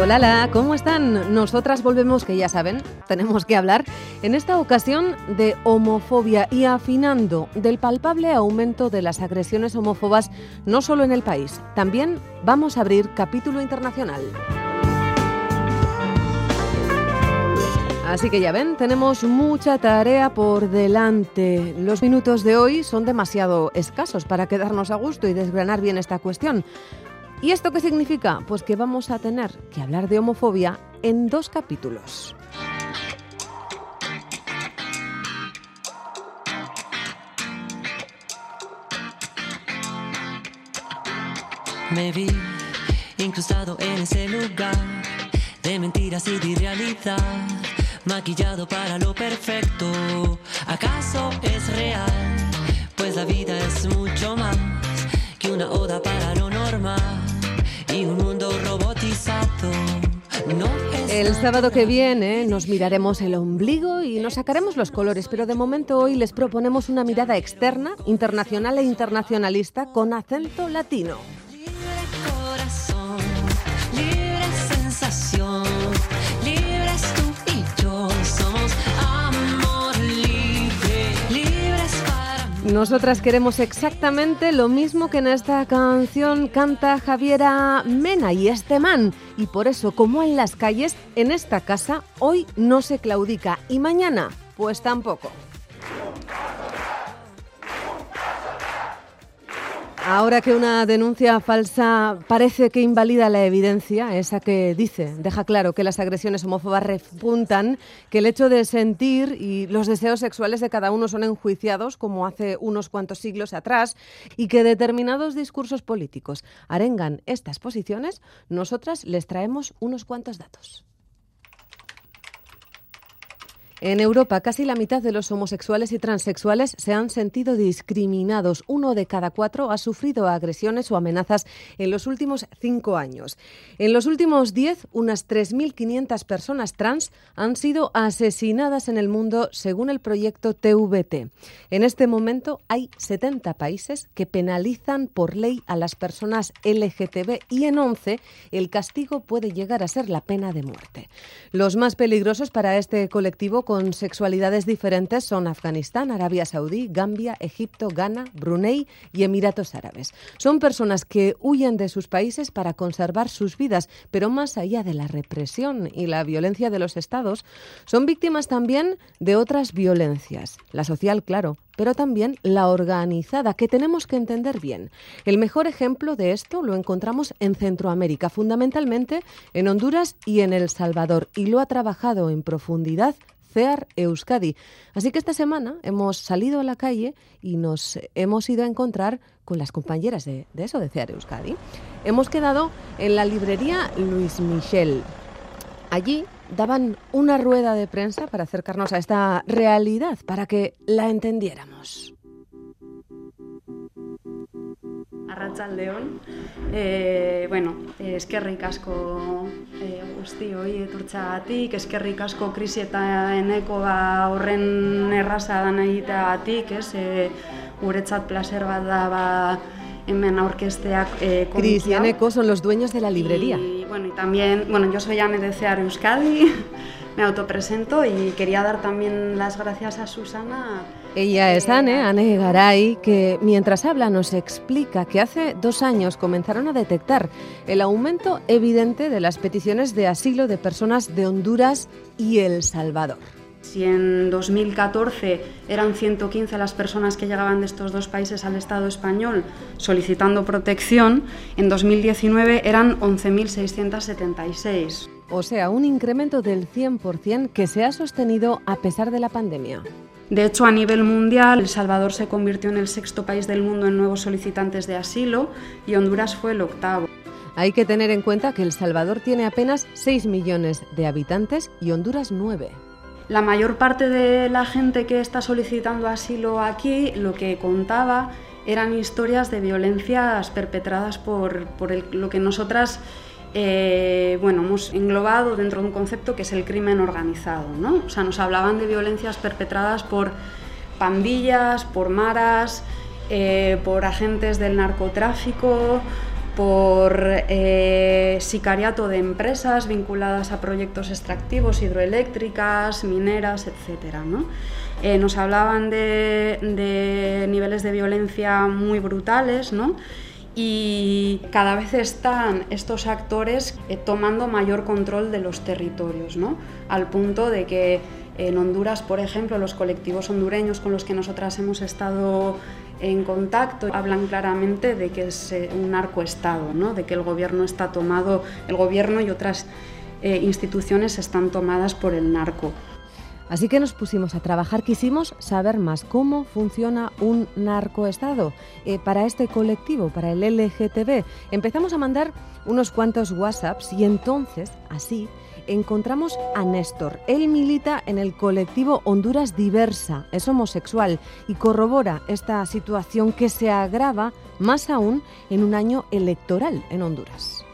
Hola, ¿cómo están? Nosotras volvemos, que ya saben, tenemos que hablar en esta ocasión de homofobia y afinando del palpable aumento de las agresiones homófobas no solo en el país, también vamos a abrir capítulo internacional. Así que ya ven, tenemos mucha tarea por delante. Los minutos de hoy son demasiado escasos para quedarnos a gusto y desgranar bien esta cuestión. ¿Y esto qué significa? Pues que vamos a tener que hablar de homofobia en dos capítulos. Me vi incrustado en ese lugar de mentiras y de irrealidad, maquillado para lo perfecto. ¿Acaso es real? El sábado que viene nos miraremos el ombligo y nos sacaremos los colores, pero de momento hoy les proponemos una mirada externa, internacional e internacionalista con acento latino. Nosotras queremos exactamente lo mismo que en esta canción canta Javiera Mena y este man. Y por eso, como en las calles, en esta casa, hoy no se claudica y mañana, pues tampoco. Ahora que una denuncia falsa parece que invalida la evidencia, esa que dice, deja claro que las agresiones homófobas repuntan, que el hecho de sentir y los deseos sexuales de cada uno son enjuiciados, como hace unos cuantos siglos atrás, y que determinados discursos políticos arengan estas posiciones, nosotras les traemos unos cuantos datos. En Europa, casi la mitad de los homosexuales y transexuales se han sentido discriminados. Uno de cada cuatro ha sufrido agresiones o amenazas en los últimos cinco años. En los últimos diez, unas 3.500 personas trans han sido asesinadas en el mundo según el proyecto TVT. En este momento hay 70 países que penalizan por ley a las personas LGTB y en 11 el castigo puede llegar a ser la pena de muerte. Los más peligrosos para este colectivo con sexualidades diferentes son Afganistán, Arabia Saudí, Gambia, Egipto, Ghana, Brunei y Emiratos Árabes. Son personas que huyen de sus países para conservar sus vidas, pero más allá de la represión y la violencia de los estados, son víctimas también de otras violencias. La social, claro, pero también la organizada, que tenemos que entender bien. El mejor ejemplo de esto lo encontramos en Centroamérica, fundamentalmente en Honduras y en El Salvador, y lo ha trabajado en profundidad CEAR Euskadi. Así que esta semana hemos salido a la calle y nos hemos ido a encontrar con las compañeras de, eso, de CEAR Euskadi. Hemos quedado en la librería Luis Michel. Allí daban una rueda de prensa para acercarnos a esta realidad, para que la entendiéramos. Arratsaldeon. E, bueno, eh, eskerrik asko e, guztioi etortzagatik, eskerrik asko krisi eta eneko ba, horren erraza dan egiteagatik, ez? E, guretzat placer bat da ba, hemen aurkesteak e, Cris y. Eneco son los dueños de la librería. Y bueno, y también, bueno, yo soy Anne de Cear Euskadi, me autopresento y quería dar también las gracias a Susana. Ella es Anne, Anne Garay, que mientras habla nos explica que hace dos años comenzaron a detectar el aumento evidente de las peticiones de asilo de personas de Honduras y El Salvador. Si en 2014 eran 115 las personas que llegaban de estos dos países al Estado español solicitando protección, en 2019 eran 11.676. O sea, un incremento del 100% que se ha sostenido a pesar de la pandemia. De hecho, a nivel mundial, El Salvador se convirtió en el sexto país del mundo en nuevos solicitantes de asilo y Honduras fue el octavo. Hay que tener en cuenta que El Salvador tiene apenas 6 millones de habitantes y Honduras 9. La mayor parte de la gente que está solicitando asilo aquí lo que contaba eran historias de violencias perpetradas por, lo que nosotras eh, bueno, hemos englobado dentro de un concepto que es el crimen organizado. ¿no? O sea, nos hablaban de violencias perpetradas por pandillas, por maras, eh, por agentes del narcotráfico, por eh, sicariato de empresas vinculadas a proyectos extractivos, hidroeléctricas, mineras, etc. Eh, nos hablaban de, niveles de violencia muy brutales y cada vez están estos actores eh, tomando mayor control de los territorios, al punto de que en Honduras, por ejemplo, los colectivos hondureños con los que nosotras hemos estado en contacto hablan claramente de que es eh, un narcoestado, ¿no? de que el gobierno está tomado, el gobierno y otras eh, instituciones están tomadas por el narco. Así que nos pusimos a trabajar, quisimos saber más cómo funciona un narcoestado eh, para este colectivo, para el LGTB. Empezamos a mandar unos cuantos WhatsApps y entonces, así, encontramos a Néstor. Él milita en el colectivo Honduras Diversa, es homosexual y corrobora esta situación que se agrava más aún en un año electoral en Honduras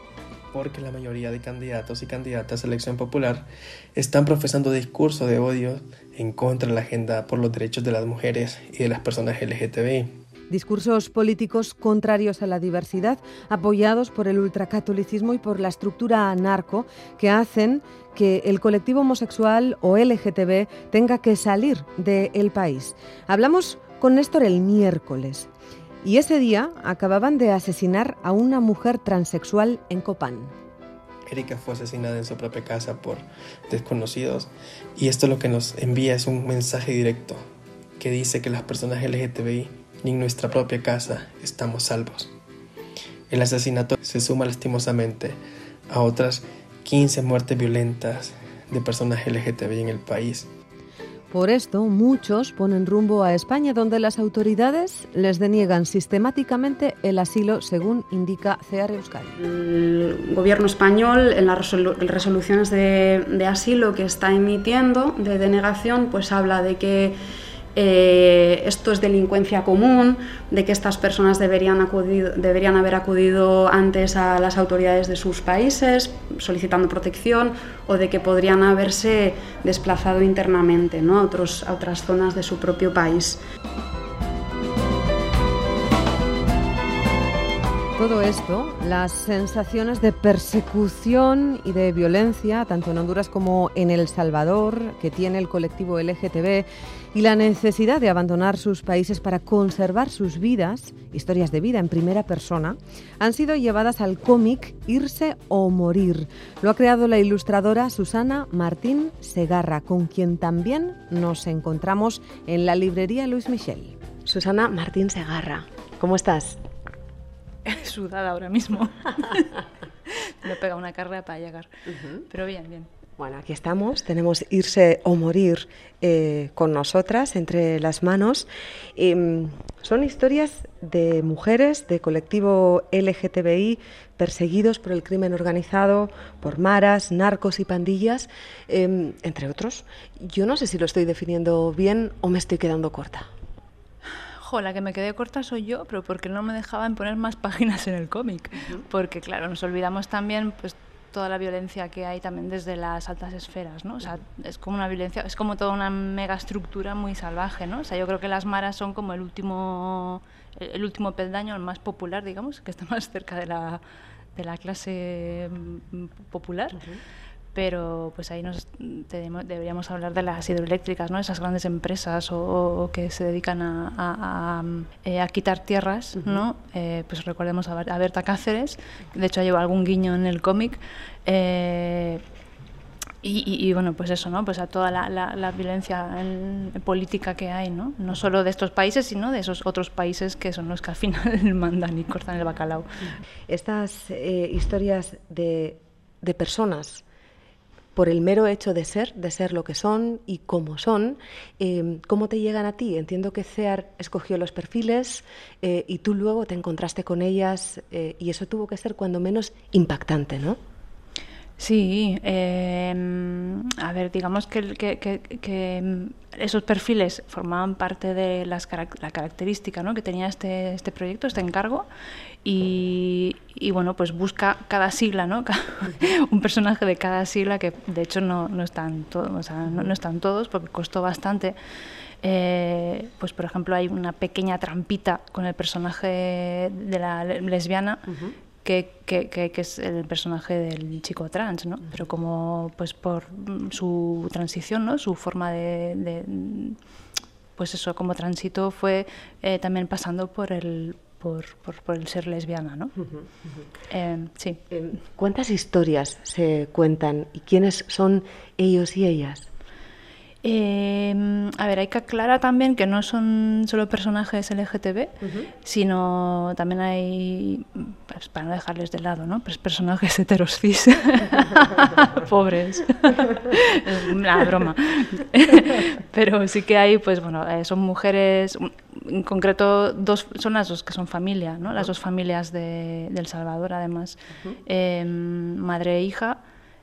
porque la mayoría de candidatos y candidatas a elección popular están profesando discursos de odio en contra de la agenda por los derechos de las mujeres y de las personas LGTBI discursos políticos contrarios a la diversidad, apoyados por el ultracatolicismo y por la estructura narco, que hacen que el colectivo homosexual o LGTB tenga que salir del país. Hablamos con Néstor el miércoles y ese día acababan de asesinar a una mujer transexual en Copán. Erika fue asesinada en su propia casa por desconocidos y esto lo que nos envía es un mensaje directo que dice que las personas LGTBI ni en nuestra propia casa estamos salvos. El asesinato se suma lastimosamente a otras 15 muertes violentas de personas LGTBI en el país. Por esto, muchos ponen rumbo a España, donde las autoridades les deniegan sistemáticamente el asilo, según indica CEAR Euskadi. El gobierno español, en las resoluciones de, de asilo que está emitiendo de denegación, pues habla de que eh, esto es delincuencia común, de que estas personas deberían, deberían haber acudido antes a las autoridades de sus países solicitando protección o de que podrían haberse desplazado internamente ¿no? a, otros, a otras zonas de su propio país. Todo esto, las sensaciones de persecución y de violencia, tanto en Honduras como en El Salvador, que tiene el colectivo LGTB, y la necesidad de abandonar sus países para conservar sus vidas, historias de vida en primera persona, han sido llevadas al cómic Irse o Morir. Lo ha creado la ilustradora Susana Martín Segarra, con quien también nos encontramos en la librería Luis Michel. Susana Martín Segarra, ¿cómo estás? sudada ahora mismo. Me pega una carrera para llegar. Pero bien, bien. Bueno, aquí estamos. Tenemos Irse o Morir eh, con nosotras entre las manos. Em, son historias de mujeres de colectivo LGTBI perseguidos por el crimen organizado, por maras, narcos y pandillas, em, entre otros. Yo no sé si lo estoy definiendo bien o me estoy quedando corta la que me quedé corta soy yo, pero porque no me dejaban poner más páginas en el cómic. Porque, claro, nos olvidamos también pues toda la violencia que hay también desde las altas esferas, ¿no? O sea, es como una violencia, es como toda una megaestructura muy salvaje, ¿no? O sea, yo creo que las maras son como el último, el último peldaño, el más popular, digamos, que está más cerca de la, de la clase mm, popular pero pues ahí nos deberíamos hablar de las hidroeléctricas, ¿no? esas grandes empresas o, que se dedican a, eh, quitar tierras, ¿no? Eh, pues recordemos a, Berta Cáceres, de hecho lleva algún guiño en el cómic. Eh, y, bueno, pues eso, ¿no? Pues a toda la, violencia política que hay, ¿no? No solo de estos países, sino de esos otros países que son los que al final mandan y cortan el bacalao. Estas historias de, de personas por el mero hecho de ser, de ser lo que son y cómo son, em, ¿cómo te llegan a ti? Entiendo que CEAR escogió los perfiles eh, y tú luego te encontraste con ellas eh, y eso tuvo que ser cuando menos impactante, ¿no? Sí, em, a ver, digamos que, que, que, esos perfiles formaban parte de las, la característica ¿no? que tenía este, este proyecto, este encargo, y, y, bueno, pues busca cada sigla, ¿no? un personaje de cada sigla que de hecho no, no están todos, o sea, no, están todos porque costó bastante. Eh, pues por ejemplo hay una pequeña trampita con el personaje de la lesbiana que, que, que, es el personaje del chico trans, ¿no? Pero como pues por su transición, ¿no? Su forma de, pues eso, como tránsito fue eh, también pasando por el por, por, el ser lesbiana, ¿no? Eh, sí. ¿Cuántas historias se cuentan y quiénes son ellos y ellas? Eh, a ver, hay que aclarar también que no son solo personajes LGTB, sino también hay, pues, para no dejarles de lado, ¿no? Pues personajes heteros cis. Pobres. Una broma. Pero sí que hay, pues bueno, eh, son mujeres, en concreto dos, son las dos que son familia, ¿no? Las dos familias de, El Salvador, además, em, madre e hija.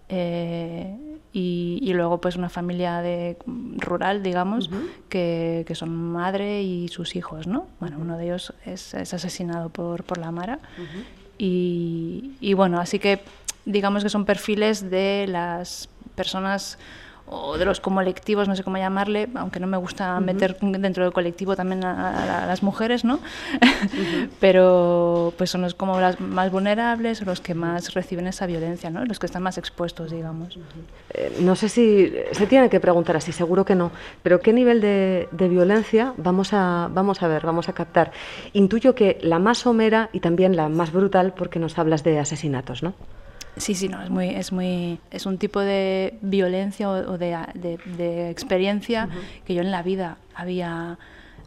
Eh, y, luego pues una familia de rural, digamos, que, que, son madre y sus hijos, ¿no? Bueno, uno de ellos es, es asesinado por, por la Mara. y, y bueno, así que digamos que son perfiles de las personas o de los colectivos, no sé cómo llamarle, aunque no me gusta meter dentro del colectivo también a, las mujeres, ¿no? Pero pues son los como las más vulnerables, los que más reciben esa violencia, ¿no? Los que están más expuestos, digamos. Eh, no sé si se tiene que preguntar así, seguro que no, pero ¿qué nivel de, de, violencia vamos a, vamos a ver, vamos a captar? Intuyo que la más somera y también la más brutal porque nos hablas de asesinatos, ¿no? Sí, sí, no, es muy, es muy, es un tipo de violencia o, de, de, experiencia que yo en la vida había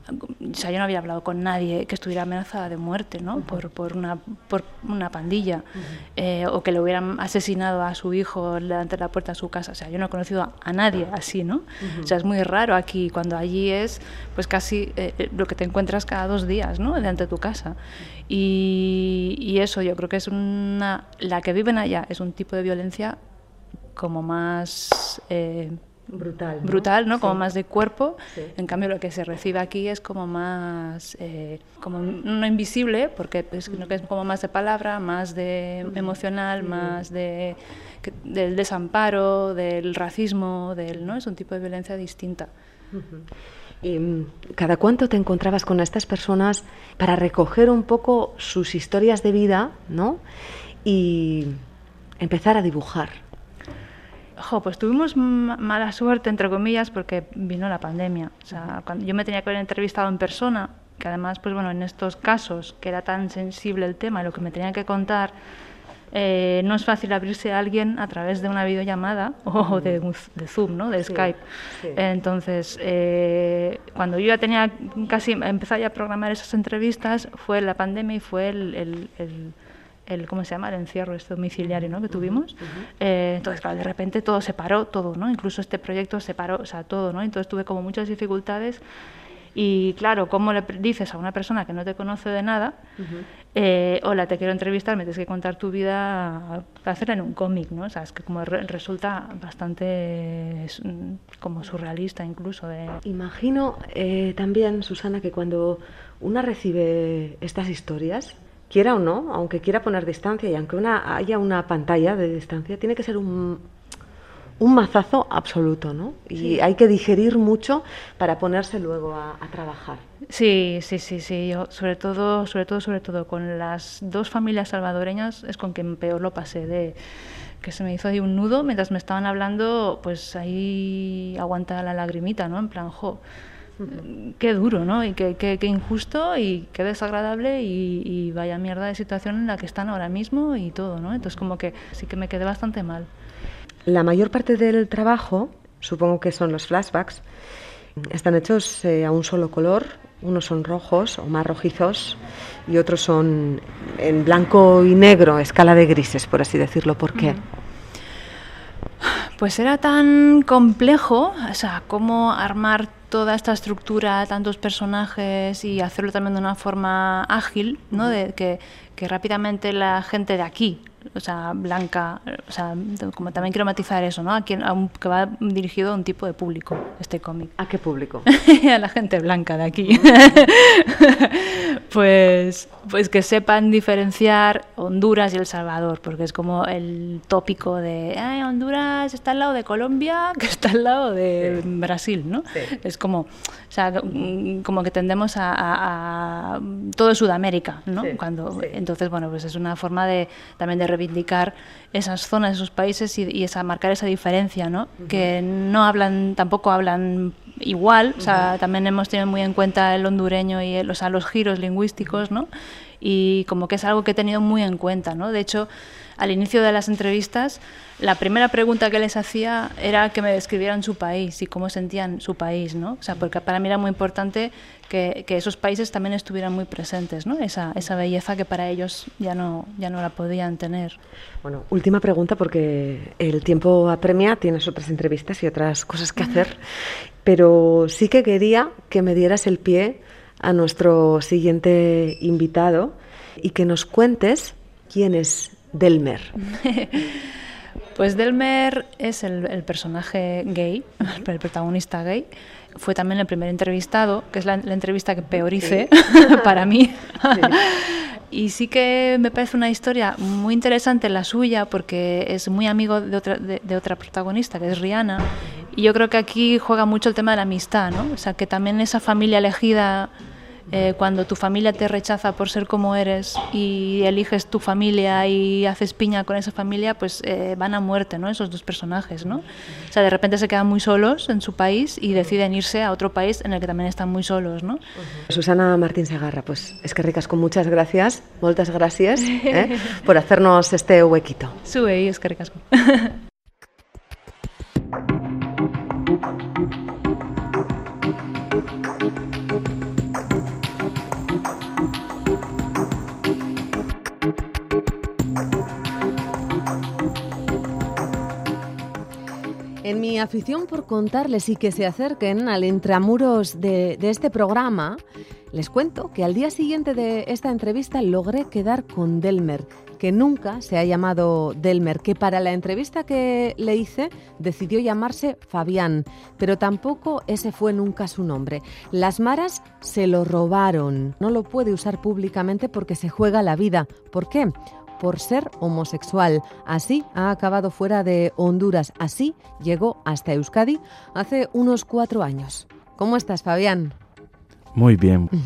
o sea, yo no había hablado con nadie que estuviera amenazada de muerte, ¿no? por, por, una, por una pandilla, eh, o que le hubieran asesinado a su hijo delante de la puerta de su casa. O sea, yo no he conocido a, nadie así, ¿no? O sea, es muy raro aquí, cuando allí es, pues casi eh, eh, lo que te encuentras cada dos días, ¿no? Delante de tu casa. Y, y eso, yo creo que es una... La que viven allá es un tipo de violencia como más brutal, ¿no? brutal, ¿no? Como más de cuerpo. En cambio, lo que se recibe aquí es como más, eh, como no invisible, porque es, que es como más de palabra, más de emocional, más de del desamparo, del racismo, del, ¿no? Es un tipo de violencia distinta. ¿Y mm, cada cuánto te encontrabas con estas personas para recoger un poco sus historias de vida, ¿no? Y empezar a dibujar? pues tuvimos mala suerte, entre comillas, porque vino la pandemia. O sea, cuando yo me tenía que haber entrevistado en persona, que además, pues bueno, en estos casos, que era tan sensible el tema y lo que me tenían que contar, eh, no es fácil abrirse a alguien a través de una videollamada o de, de Zoom, ¿no? de Skype. Entonces, eh, cuando yo ya tenía casi empezado ya a programar esas entrevistas, fue la pandemia y fue el el ¿cómo se llama? el encierro este domiciliario ¿no? que tuvimos. Eh, entonces, claro, de repente todo se paró, todo, ¿no? Incluso este proyecto se paró, o sea, todo, ¿no? Entonces tuve como muchas dificultades y claro, ¿cómo le dices a una persona que no te conoce de nada, eh, hola, te quiero entrevistar, me tienes que contar tu vida, hacerla en un cómic, ¿no? O sea, es que como resulta bastante como surrealista incluso. De... Imagino eh, también, Susana, que cuando una recibe estas historias, quiera o no, aunque quiera poner distancia y aunque una, haya una pantalla de distancia, tiene que ser un, un mazazo absoluto, ¿no? Y hay que digerir mucho para ponerse luego a, trabajar. Sí, sí, sí, sí. Yo, sobre todo, sobre todo, sobre todo, con las dos familias salvadoreñas es con quien peor lo pasé de que se me hizo ahí un nudo mientras me estaban hablando, pues ahí aguanta la lagrimita, ¿no? En plan, jo, qué duro, ¿no? Y qué, qué, injusto y qué desagradable y, vaya mierda de situación en la que están ahora mismo y todo, ¿no? Entonces como que sí que me quedé bastante mal. La mayor parte del trabajo, supongo que son los flashbacks, están hechos eh, a un solo color. Unos son rojos o más rojizos y otros son en blanco y negro, escala de grises, por así decirlo. ¿Por qué? Pues era tan complejo, o sea, cómo armar toda esta estructura, tantos personajes y hacerlo también de una forma ágil, ¿no? De que, que rápidamente la gente de aquí, o sea, blanca, o sea, como también quiero matizar eso, ¿no? A quien, a un, que va dirigido a un tipo de público, este cómic. ¿A qué público? a la gente blanca de aquí. pues, pues que sepan diferenciar Honduras y El Salvador, porque es como el tópico de, Ay, Honduras está al lado de Colombia, que está al lado de Brasil, ¿no? Es como, o sea, como que tendemos a todo Sudamérica, ¿no? Cuando, entonces, bueno, pues es una forma de también de reivindicar esas zonas, esos países y, y esa, marcar esa diferencia, ¿no? Que no hablan, tampoco hablan igual, o sea, también hemos tenido muy en cuenta el hondureño y el, o sea, los giros lingüísticos, ¿no? Y como que es algo que he tenido muy en cuenta, ¿no? De hecho, al inicio de las entrevistas, la primera pregunta que les hacía era que me describieran su país y cómo sentían su país, ¿no? O sea, porque para mí era muy importante que, que esos países también estuvieran muy presentes, ¿no? Esa, esa belleza que para ellos ya no, ya no la podían tener. Bueno, última pregunta porque el tiempo apremia, tienes otras entrevistas y otras cosas que hacer, pero sí que quería que me dieras el pie a nuestro siguiente invitado y que nos cuentes quién es Delmer. Pues Delmer es el, personaje gay, el protagonista gay. Fue también el primer entrevistado, que es la, la entrevista que peor hice sí. para mí. Sí. y sí que me parece una historia muy interesante la suya, porque es muy amigo de otra, de, de otra protagonista, que es Rihanna. Y yo creo que aquí juega mucho el tema de la amistad, ¿no? O sea, que también esa familia elegida eh, cuando tu familia te rechaza por ser como eres y eliges tu familia y haces piña con esa familia, pues eh, van a muerte, ¿no? Esos dos personajes, ¿no? O sea, de repente se quedan muy solos en su país y deciden irse a otro país en el que también están muy solos, ¿no? Susana Martín Segarra, pues es que ricas con muchas gracias, muchas gracias eh, por hacernos este huequito. Sube, es que ricasco. En mi afición por contarles y que se acerquen al intramuros de, este programa, les cuento que al día siguiente de esta entrevista logré quedar con Delmer, que nunca se ha llamado Delmer, que para la entrevista que le hice decidió llamarse Fabián, pero tampoco ese fue nunca su nombre. Las maras se lo robaron, no lo puede usar públicamente porque se juega la vida. ¿Por qué? Por ser homosexual. Así ha acabado fuera de Honduras. Así llegó hasta Euskadi hace unos cuatro años. ¿Cómo estás, Fabián? Muy bien.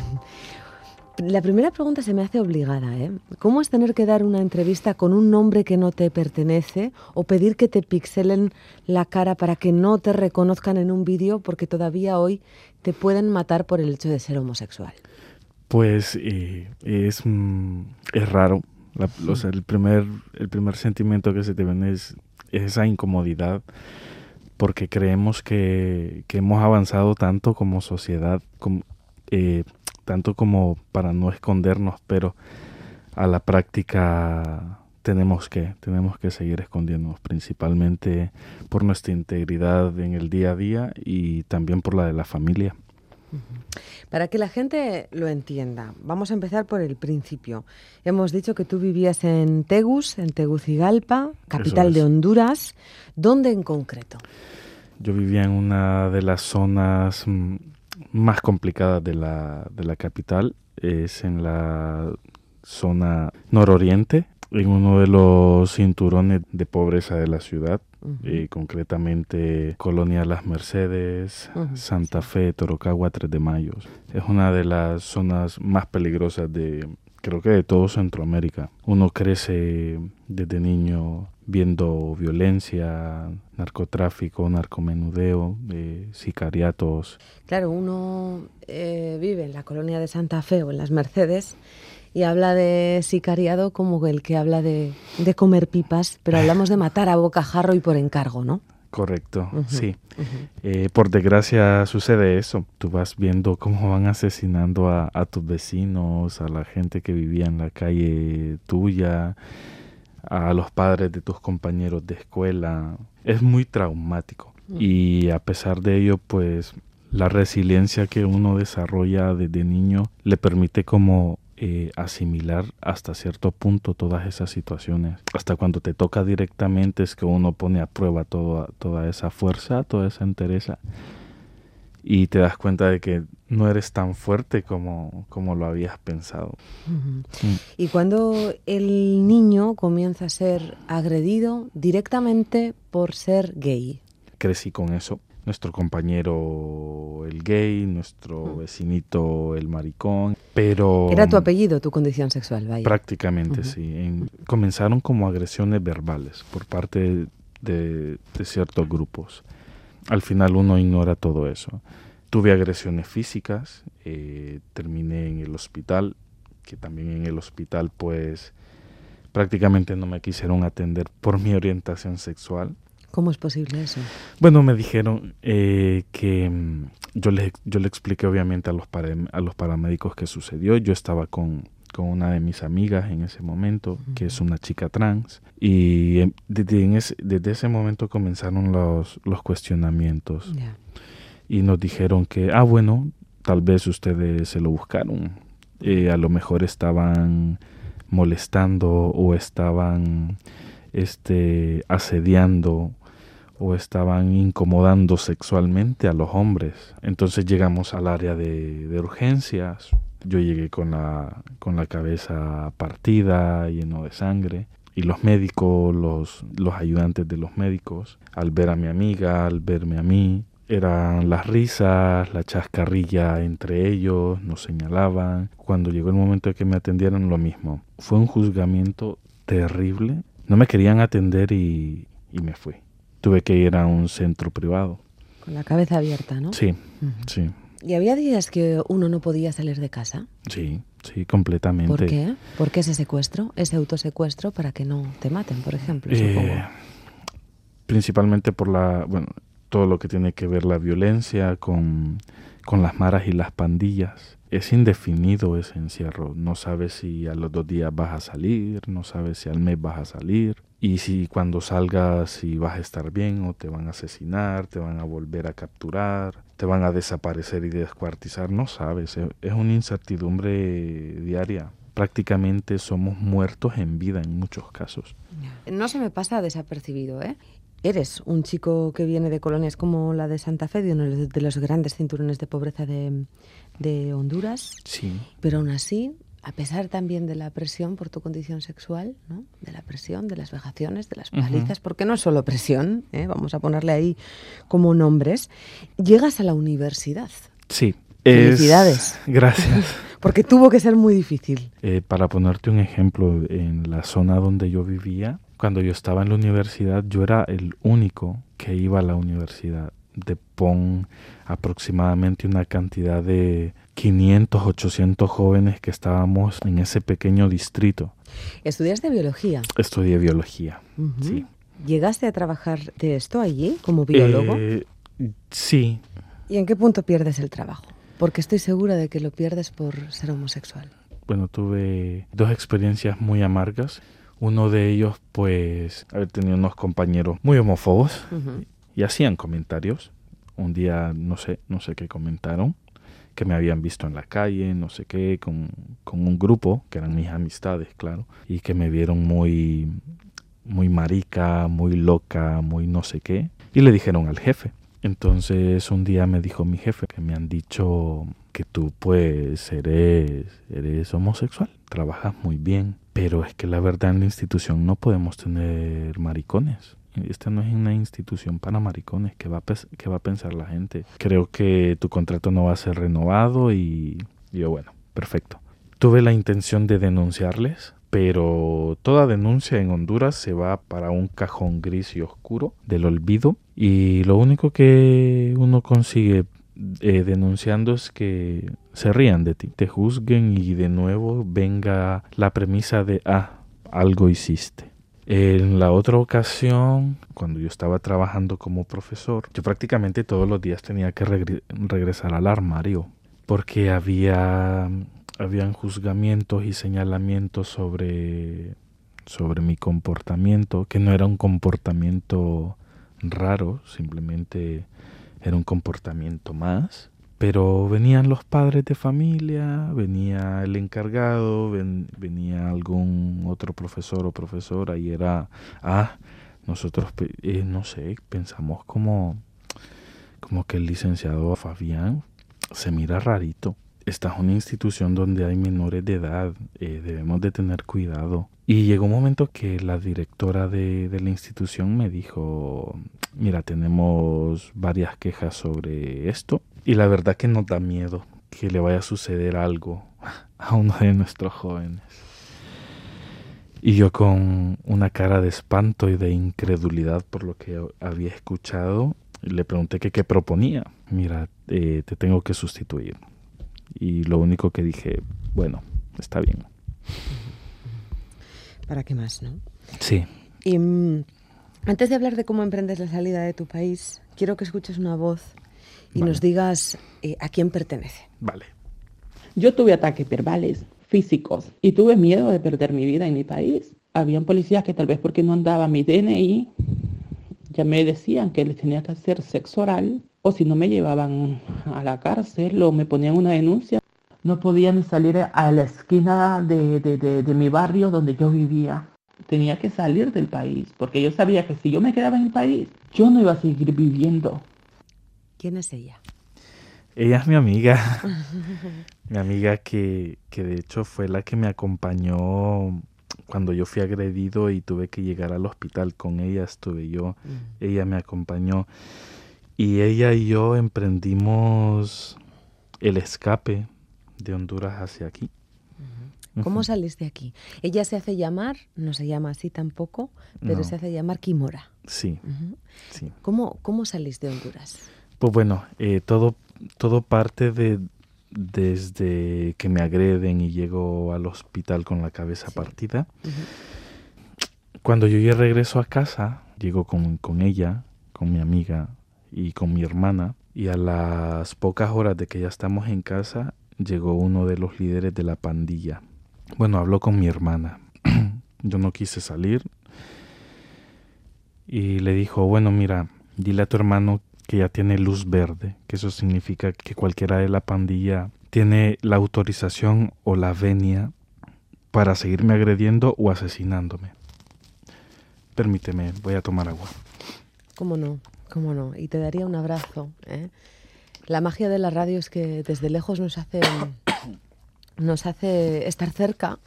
La primera pregunta se me hace obligada. ¿eh? ¿Cómo es tener que dar una entrevista con un nombre que no te pertenece o pedir que te pixelen la cara para que no te reconozcan en un vídeo porque todavía hoy te pueden matar por el hecho de ser homosexual? Pues eh, es, mm, es raro la, o sea, el, primer, el primer sentimiento que se te viene es, es esa incomodidad porque creemos que, que, hemos avanzado tanto como sociedad, como, eh, tanto como para no escondernos, pero a la práctica tenemos que, tenemos que seguir escondiéndonos, principalmente por nuestra integridad en el día a día y también por la de la familia. Para que la gente lo entienda, vamos a empezar por el principio. Hemos dicho que tú vivías en Tegus, en Tegucigalpa, capital de Honduras. ¿Dónde en concreto? Yo vivía en una de las zonas más complicadas de la, de la capital. Es en la zona nororiente, en uno de los cinturones de pobreza de la ciudad. Uh -huh. eh, concretamente Colonia Las Mercedes, uh -huh. Santa Fe, Torocagua, 3 de Mayo. Es una de las zonas más peligrosas de, creo que de todo Centroamérica. Uno crece desde niño viendo violencia, narcotráfico, narcomenudeo, eh, sicariatos. Claro, uno eh, vive en la colonia de Santa Fe o en las Mercedes y habla de sicariado como el que habla de, de comer pipas, pero hablamos de matar a bocajarro y por encargo, ¿no? Correcto, uh -huh, sí. Uh -huh. eh, por desgracia sucede eso. Tú vas viendo cómo van asesinando a, a, tus vecinos, a la gente que vivía en la calle tuya, a los padres de tus compañeros de escuela. Es muy traumático. Uh -huh. Y a pesar de ello, pues la resiliencia que uno desarrolla desde niño le permite como eh, asimilar hasta cierto punto todas esas situaciones. Hasta cuando te toca directamente es que uno pone a prueba toda, toda esa fuerza, toda esa entereza y te das cuenta de que no eres tan fuerte como, como lo habías pensado. Mm. Y cuando el niño comienza a ser agredido directamente por ser gay. Crecí con eso. Nuestro compañero el gay, nuestro mm. vecinito el maricón, pero... Era tu apellido, tu condición sexual, vaya. Prácticamente, sí. comenzaron como agresiones verbales por parte de, de ciertos grupos al final uno ignora todo eso. Tuve agresiones físicas, eh, terminé en el hospital, que también en el hospital pues prácticamente no me quisieron atender por mi orientación sexual. ¿Cómo es posible eso? Bueno, me dijeron eh, que mm, yo le, yo le expliqué obviamente a los, a los paramédicos qué sucedió. Yo estaba con, con una de mis amigas en ese momento, que es una chica trans, y em, desde, ese, desde ese momento comenzaron los, los cuestionamientos. Y nos dijeron que, ah, bueno, tal vez ustedes se lo buscaron. Eh, a lo mejor estaban molestando o estaban este, asediando o estaban incomodando sexualmente a los hombres. Entonces llegamos al área de, urgencias, yo llegué con la, con la cabeza partida, lleno de sangre. Y los médicos, los, los ayudantes de los médicos, al ver a mi amiga, al verme a mí, eran las risas, la chascarrilla entre ellos, nos señalaban. Cuando llegó el momento de que me atendieran, lo mismo. Fue un juzgamiento terrible. No me querían atender y, y me fui. Tuve que ir a un centro privado. Con la cabeza abierta, ¿no? Sí, sí. ¿Y había días que uno no podía salir de casa? Sí, sí, completamente. ¿Por qué? ¿Por qué ese secuestro, ese autosecuestro para que no te maten, por ejemplo? Eh, principalmente por la, bueno, todo lo que tiene que ver la violencia con, con las maras y las pandillas. Es indefinido ese encierro. No sabes si a los dos días vas a salir, no sabes si al mes vas a salir. Y si cuando salgas si vas a estar bien o te van a asesinar, te van a volver a capturar te van a desaparecer y descuartizar, no sabes, es una incertidumbre diaria. Prácticamente somos muertos en vida en muchos casos. No se me pasa desapercibido, ¿eh? Eres un chico que viene de colonias como la de Santa Fe, de uno de los grandes cinturones de pobreza de, de Honduras. Sí. Pero aún así, a pesar también de la presión por tu condición sexual, ¿no? de la presión, de las vejaciones, de las palizas, porque no es solo presión, ¿eh? vamos a ponerle ahí como nombres, llegas a la universidad. Sí. Felicidades. Gracias. porque tuvo que ser muy difícil. Eh, para ponerte un ejemplo, en la zona donde yo vivía, cuando yo estaba en la universidad, yo era el único que iba a la universidad de PON aproximadamente una cantidad de 500, 800 jóvenes que estábamos en ese pequeño distrito. ¿Estudiaste biología? Estudié biología, sí. ¿Llegaste a trabajar de esto allí como biólogo? Eh, sí. ¿Y en qué punto pierdes el trabajo? Porque estoy segura de que lo pierdes por ser homosexual. Bueno, tuve dos experiencias muy amargas. Uno de ellos, pues, haber tenido unos compañeros muy homófobos y hacían comentarios. Un día, no sé, no sé qué comentaron que me habían visto en la calle, no sé qué, con, un grupo, que eran mis amistades, claro, y que me vieron muy, muy marica, muy loca, muy no sé qué, y le dijeron al jefe. Entonces un día me dijo mi jefe que me han dicho que tú pues eres, eres homosexual, trabajas muy bien, pero es que la verdad en la institución no podemos tener maricones esta no es una institución para maricones, que va, a, que va a pensar la gente? Creo que tu contrato no va a ser renovado y yo, bueno, perfecto. Tuve la intención de denunciarles, pero toda denuncia en Honduras se va para un cajón gris y oscuro del olvido y lo único que uno consigue eh, denunciando es que se rían de ti, te juzguen y de nuevo venga la premisa de, ah, algo hiciste. En la otra ocasión, cuando yo estaba trabajando como profesor, yo prácticamente todos los días tenía que regresar al armario porque había juzgamientos y señalamientos sobre sobre mi comportamiento, que no era un comportamiento raro, simplemente era un comportamiento más pero venían los padres de familia, venía el encargado, venía algún otro profesor o profesora y era, ah, nosotros, eh, no sé, pensamos como, como que el licenciado Fabián se mira rarito. Esta es una institución donde hay menores de edad, eh, debemos de tener cuidado. Y llegó un momento que la directora de, de, la institución me dijo, mira, tenemos varias quejas sobre esto y la verdad que nos da miedo que le vaya a suceder algo a uno de nuestros jóvenes. Y yo con una cara de espanto y de incredulidad por lo que había escuchado, le pregunté que qué proponía. Mira, eh, te tengo que sustituir. Y lo único que dije, bueno, está bien. ¿Para qué más, no? Sí. Y mm, antes de hablar de cómo emprendes la salida de tu país, quiero que escuches una voz y nos digas eh, a quién pertenece. Vale. Yo tuve ataques verbales, físicos, y tuve miedo de perder mi vida en mi país. Habían policías que tal vez porque no andaba mi DNI, ya me decían que les tenía que hacer sexo oral, o si no me llevaban a la cárcel o me ponían una denuncia. No podía ni salir a la esquina de, de mi barrio donde yo vivía. Tenía que salir del país, porque yo sabía que si yo me quedaba en el país, yo no iba a seguir viviendo ¿Quién es ella? Ella es mi amiga. mi amiga que, que de hecho fue la que me acompañó cuando yo fui agredido y tuve que llegar al hospital. Con ella estuve yo. Mm. Ella me acompañó. Y ella y yo emprendimos el escape de Honduras hacia aquí. ¿Cómo sales de aquí? Ella se hace llamar, no se llama así tampoco, pero se hace llamar Kimora. Sí. sí. ¿Cómo, ¿Cómo salís de Honduras? Pues bueno, eh, todo, todo parte de desde que me agreden y llego al hospital con la cabeza partida. Cuando yo ya regreso a casa, llego con, con ella, con mi amiga y con mi hermana, y a las pocas horas de que ya estamos en casa, llegó uno de los líderes de la pandilla. Bueno, habló con mi hermana. yo no quise salir y le dijo, bueno, mira, dile a tu hermano que ya tiene luz verde, que eso significa que cualquiera de la pandilla tiene la autorización o la venia para seguirme agrediendo o asesinándome. Permíteme, voy a tomar agua. ¿Cómo no? ¿Cómo no? Y te daría un abrazo. ¿eh? La magia de la radio es que desde lejos nos hace, nos hace estar cerca,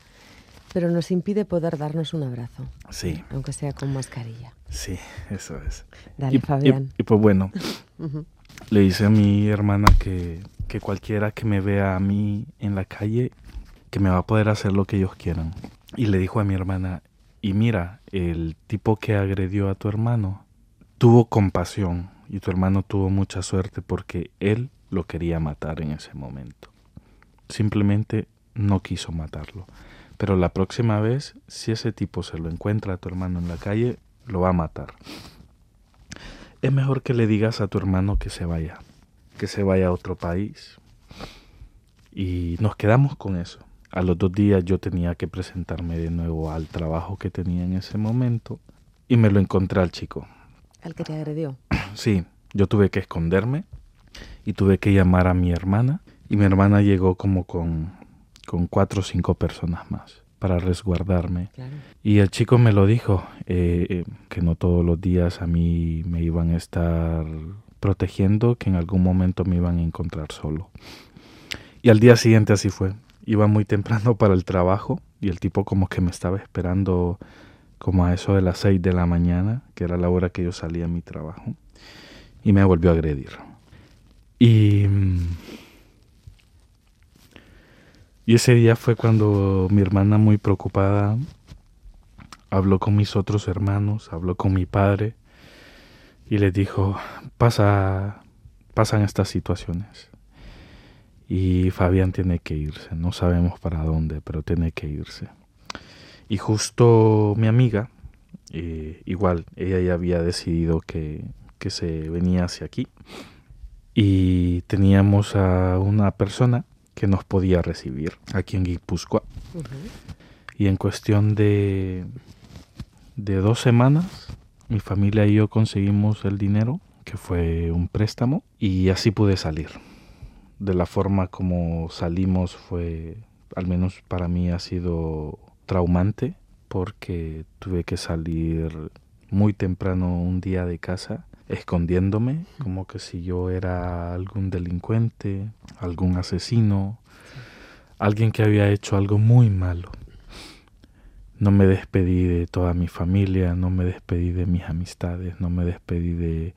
pero nos impide poder darnos un abrazo. Sí. Aunque sea con mascarilla. Sí, eso es. Dale, Fabián. Y, pues bueno, le dice a mi hermana que, que cualquiera que me vea a mí en la calle, que me va a poder hacer lo que ellos quieran. Y le dijo a mi hermana, y mira, el tipo que agredió a tu hermano tuvo compasión y tu hermano tuvo mucha suerte porque él lo quería matar en ese momento. Simplemente no quiso matarlo. Pero la próxima vez, si ese tipo se lo encuentra a tu hermano en la calle, lo va a matar. Es mejor que le digas a tu hermano que se vaya, que se vaya a otro país. Y nos quedamos con eso. A los dos días yo tenía que presentarme de nuevo al trabajo que tenía en ese momento y me lo encontré al chico. ¿Al que te agredió? Sí, yo tuve que esconderme y tuve que llamar a mi hermana y mi hermana llegó como con, con cuatro o cinco personas más para resguardarme. Y el chico me lo dijo, eh, eh, que no todos los días a mí me iban a estar protegiendo, que en algún momento me iban a encontrar solo. Y al día siguiente así fue. Iba muy temprano para el trabajo y el tipo como que me estaba esperando como a eso de las seis de la mañana, que era la hora que yo salía a mi trabajo, y me volvió a agredir. Y mm, y ese día fue cuando mi hermana muy preocupada habló con mis otros hermanos, habló con mi padre y les dijo, pasa, pasan estas situaciones. Y Fabián tiene que irse, no sabemos para dónde, pero tiene que irse. Y justo mi amiga, eh, igual, ella ya había decidido que, que se venía hacia aquí. Y teníamos a una persona que nos podía recibir aquí en Guipúzcoa. Y en cuestión de, de dos semanas, mi familia y yo conseguimos el dinero, que fue un préstamo, y así pude salir. de la forma como salimos fue, al menos para mí ha sido traumante porque tuve que salir muy temprano un día de casa escondiéndome como que si yo era algún delincuente, algún asesino, alguien que había hecho algo muy malo. No me despedí de toda mi familia, no me despedí de mis amistades, no me despedí de,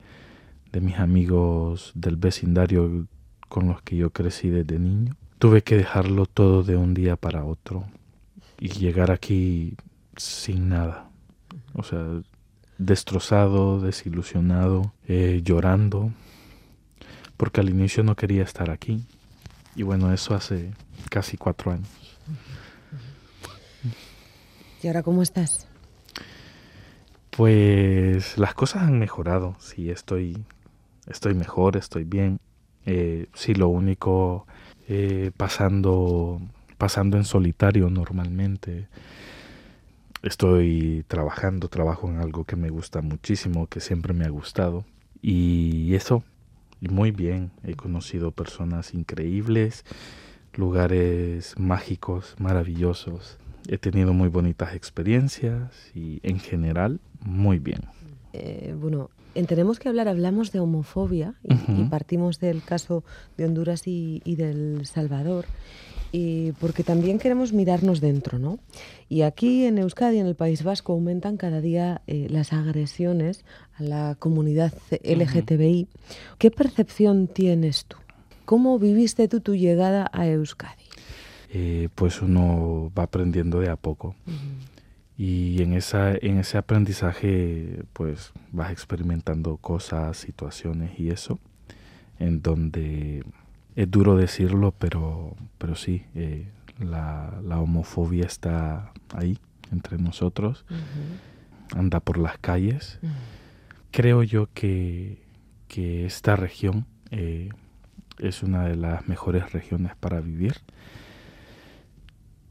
de mis amigos del vecindario con los que yo crecí desde niño. Tuve que dejarlo todo de un día para otro y llegar aquí sin nada. O sea, destrozado, desilusionado, eh, llorando, porque al inicio no quería estar aquí. Y bueno, eso hace casi cuatro años. ¿Y ahora cómo estás? Pues las cosas han mejorado, sí, estoy, estoy mejor, estoy bien. Eh, sí, lo único eh, pasando, pasando en solitario normalmente. Estoy trabajando, trabajo en algo que me gusta muchísimo, que siempre me ha gustado. Y eso, y muy bien, he conocido personas increíbles, lugares mágicos, maravillosos. He tenido muy bonitas experiencias y en general muy bien. Eh, bueno, en Tenemos que hablar hablamos de homofobia y, partimos del caso de Honduras y, y del Salvador y porque también queremos mirarnos dentro, ¿no? Y aquí en Euskadi, en el País Vasco, aumentan cada día eh, las agresiones a la comunidad LGTBI. ¿Qué percepción tienes tú? ¿Cómo viviste tú tu llegada a Euskadi? Eh, pues uno va aprendiendo de a poco. Y en, esa, en ese aprendizaje, pues vas experimentando cosas, situaciones y eso, en donde es duro decirlo, pero, pero sí, eh, la, la, homofobia está ahí entre nosotros, anda por las calles. Creo yo que, que esta región eh, es una de las mejores regiones para vivir,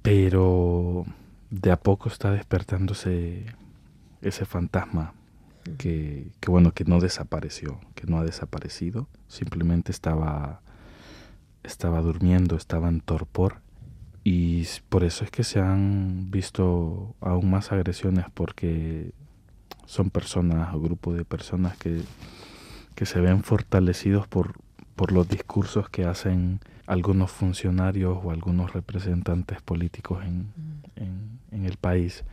pero de a poco está despertándose ese fantasma que, que, bueno que no desapareció, que no ha desaparecido, simplemente estaba estaba durmiendo, estaba en torpor y por eso es que se han visto aún más agresiones porque son personas o grupos de personas que, que se ven fortalecidos por, por los discursos que hacen algunos funcionarios o algunos representantes políticos en, en, en el país.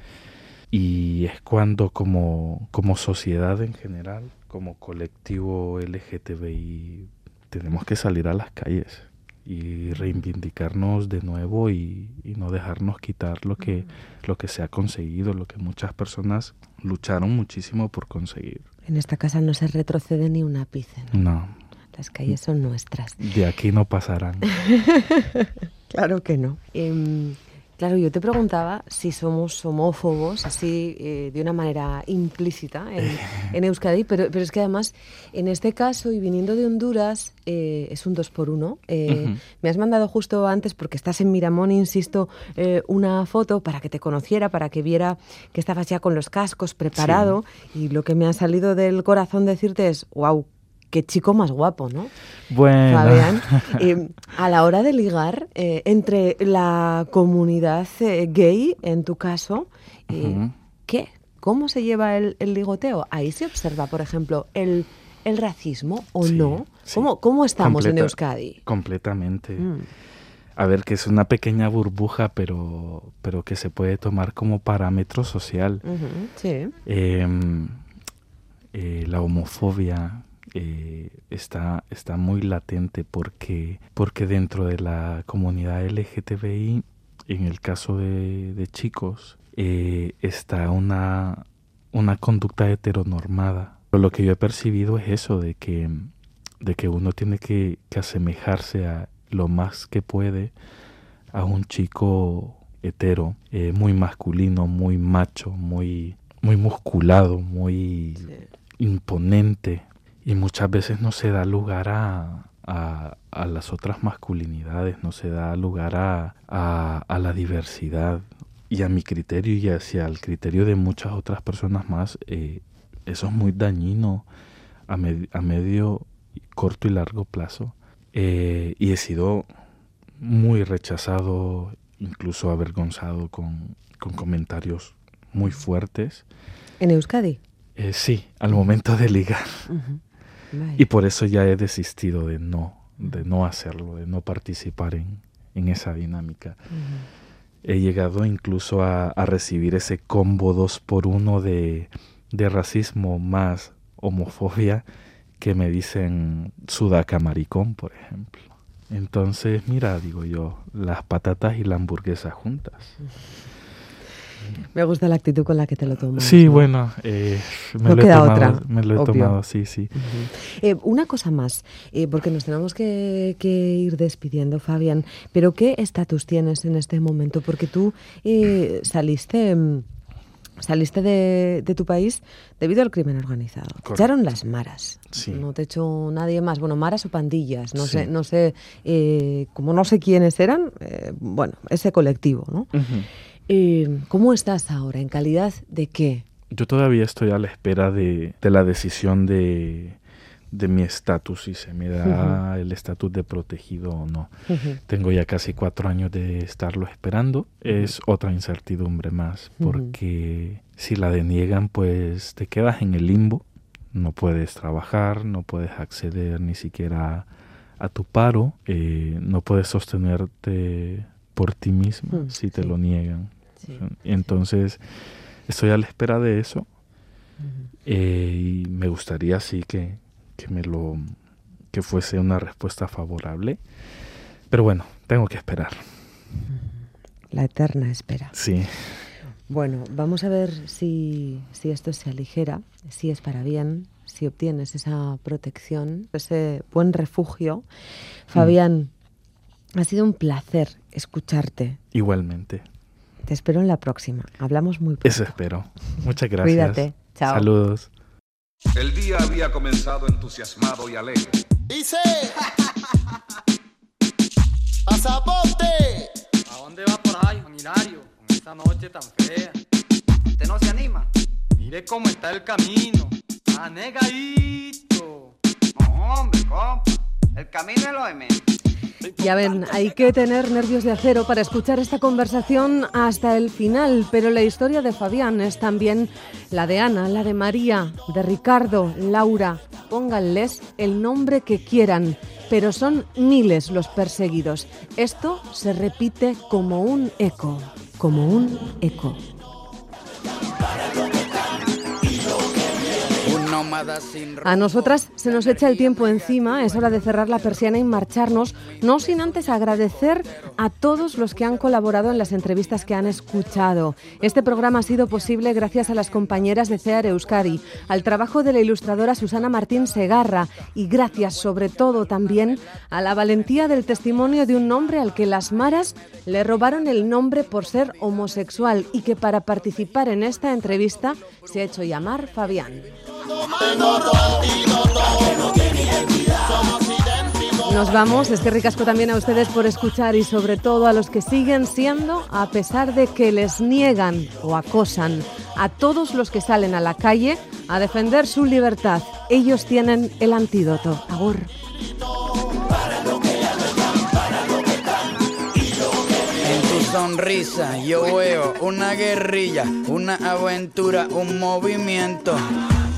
Y es cuando como, como sociedad en general, como colectivo LGTBI, tenemos que salir a las calles y reivindicarnos de nuevo y, no dejarnos quitar lo que, lo que se ha conseguido, lo que muchas personas lucharon muchísimo por conseguir. En esta casa no se retrocede ni un ápice. No. Las calles son nuestras. De aquí no pasarán. claro que no. Em, Claro, yo te preguntaba si somos homófobos, así eh, de una manera implícita en, Euskadi, pero, pero, es que además, en este caso, y viniendo de Honduras, eh, es un dos por uno. Eh, me has mandado justo antes, porque estás en Miramón, insisto, una foto para que te conociera, para que viera que estabas ya con los cascos preparado, y lo que me ha salido del corazón decirte es, wow, qué chico más guapo, ¿no? Bueno. Fabián, eh, a la hora de ligar eh, entre la comunidad eh, gay, en tu caso, ¿qué? ¿Cómo se lleva el, ligoteo? Ahí se observa, por ejemplo, el, el racismo o no. ¿Cómo, ¿Cómo, estamos en Euskadi? Completamente. Mm. A ver, que es una pequeña burbuja, pero, pero que se puede tomar como parámetro social. sí. Em, la homofobia, eh, está, está muy latente porque, porque dentro de la comunidad LGTBI, en el caso de, chicos, eh, está una, una conducta heteronormada. Pero lo que yo he percibido es eso, de que, de que uno tiene que, asemejarse a lo más que puede a un chico hetero, eh, muy masculino, muy macho, muy, muy musculado, muy imponente, y muchas veces no se da lugar a, a, las otras masculinidades, no se da lugar a, a, la diversidad. Y a mi criterio y hacia el criterio de muchas otras personas más, eh, eso es muy dañino a, a medio, corto y largo plazo. Eh, y he sido muy rechazado, incluso avergonzado con, con comentarios muy fuertes. ¿En Euskadi? Eh, sí, al momento de ligar. Y por eso ya he desistido de no, de no hacerlo, de no participar en, en esa dinámica. He llegado incluso a, a, recibir ese combo dos por uno de, de racismo más homofobia que me dicen sudaca maricón, por ejemplo. Entonces, mira, digo yo, las patatas y la hamburguesa juntas. Me gusta la actitud con la que te lo tomas. Sí, bueno, eh, me, no lo queda tomado, otra, me lo he obvio. tomado, sí, sí. Uh -huh. eh, una cosa más, eh, porque nos tenemos que, que, ir despidiendo, Fabián, pero ¿qué estatus tienes en este momento? Porque tú eh, saliste... Saliste de, de, tu país debido al crimen organizado. Correcto. Echaron las maras. Sí. No te echó nadie más. Bueno, maras o pandillas. No sí. sé, no sé, eh, como no sé quiénes eran, eh, bueno, ese colectivo, ¿no? Uh -huh. Eh, ¿Cómo estás ahora? ¿En calidad de qué? Yo todavía estoy a la espera de, de la decisión de, de mi estatus, si se me da uh -huh. el estatus de protegido o no. Uh -huh. Tengo ya casi cuatro años de estarlo esperando. Es otra incertidumbre más, porque si la deniegan, pues te quedas en el limbo. No puedes trabajar, no puedes acceder ni siquiera a, a tu paro, eh, no puedes sostenerte por ti mismo si te sí. lo niegan. Sí. Entonces, estoy a la espera de eso. Eh, y me gustaría sí que, que me lo que fuese una respuesta favorable. Pero bueno, tengo que esperar. La eterna espera. Sí. Bueno, vamos a ver si, si esto se aligera, si es para bien, si obtienes esa protección, ese buen refugio. Fabián, mm. ha sido un placer escucharte. Igualmente. Te espero en la próxima. Hablamos muy pronto. Eso espero. Muchas gracias. Cuídate. Chao. Saludos. El día había comenzado entusiasmado y alegre. Dice. ¡Pasaporte! ¿A dónde va por ahí, Juan Hilario? Con esta noche tan fea. ¿Usted no se anima? Mire cómo está el camino. Anegadito. No, hombre, compa. El camino es lo de menos. Ya ven, hay que tener nervios de acero para escuchar esta conversación hasta el final, pero la historia de Fabián es también la de Ana, la de María, de Ricardo, Laura. Pónganles el nombre que quieran, pero son miles los perseguidos. Esto se repite como un eco, como un eco. A nosotras se nos echa el tiempo encima, es hora de cerrar la persiana y marcharnos, no sin antes agradecer a todos los que han colaborado en las entrevistas que han escuchado. Este programa ha sido posible gracias a las compañeras de CEAR Euskadi, al trabajo de la ilustradora Susana Martín Segarra y gracias sobre todo también a la valentía del testimonio de un hombre al que las maras le robaron el nombre por ser homosexual y que para participar en esta entrevista se ha hecho llamar Fabián. Nos vamos, es que ricasco también a ustedes por escuchar y sobre todo a los que siguen siendo, a pesar de que les niegan o acosan a todos los que salen a la calle a defender su libertad. Ellos tienen el antídoto. Agur. sonrisa yo veo una guerrilla, una aventura, un movimiento.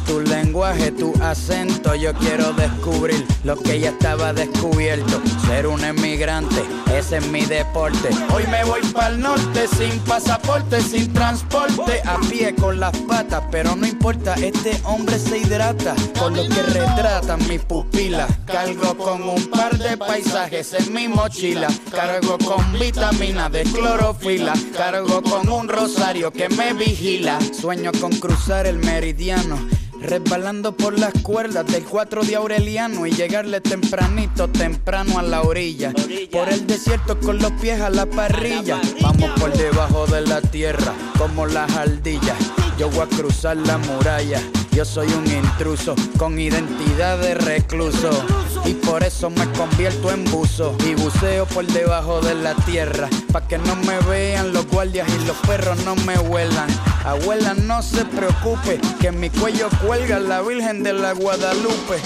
Tu lenguaje, tu acento, yo quiero descubrir lo que ya estaba descubierto. Ser un emigrante, ese es mi deporte. Hoy me voy para el norte sin pasaporte, sin transporte, a pie con las patas, pero no importa, este hombre se hidrata con lo que retratan mis pupilas. Cargo con un par de paisajes en mi mochila, cargo con vitamina de clorofila, cargo con un rosario que me vigila. Sueño con cruzar el meridiano resbalando por las cuerdas del 4 de Aureliano y llegarle tempranito, temprano a la orilla. Por el desierto con los pies a la parrilla. Vamos por debajo de la tierra, como las ardillas. Yo voy a cruzar la muralla. Yo soy un intruso con identidad de recluso. Y por eso me convierto en buzo. Y buceo por debajo de la tierra. Pa' que no me vean los guardias y los perros no me huelan. Abuela, no se preocupe, que en mi cuello cuelga la Virgen de la Guadalupe.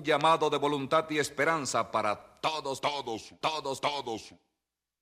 Un llamado de voluntad y esperanza para todos, todos, todos, todos.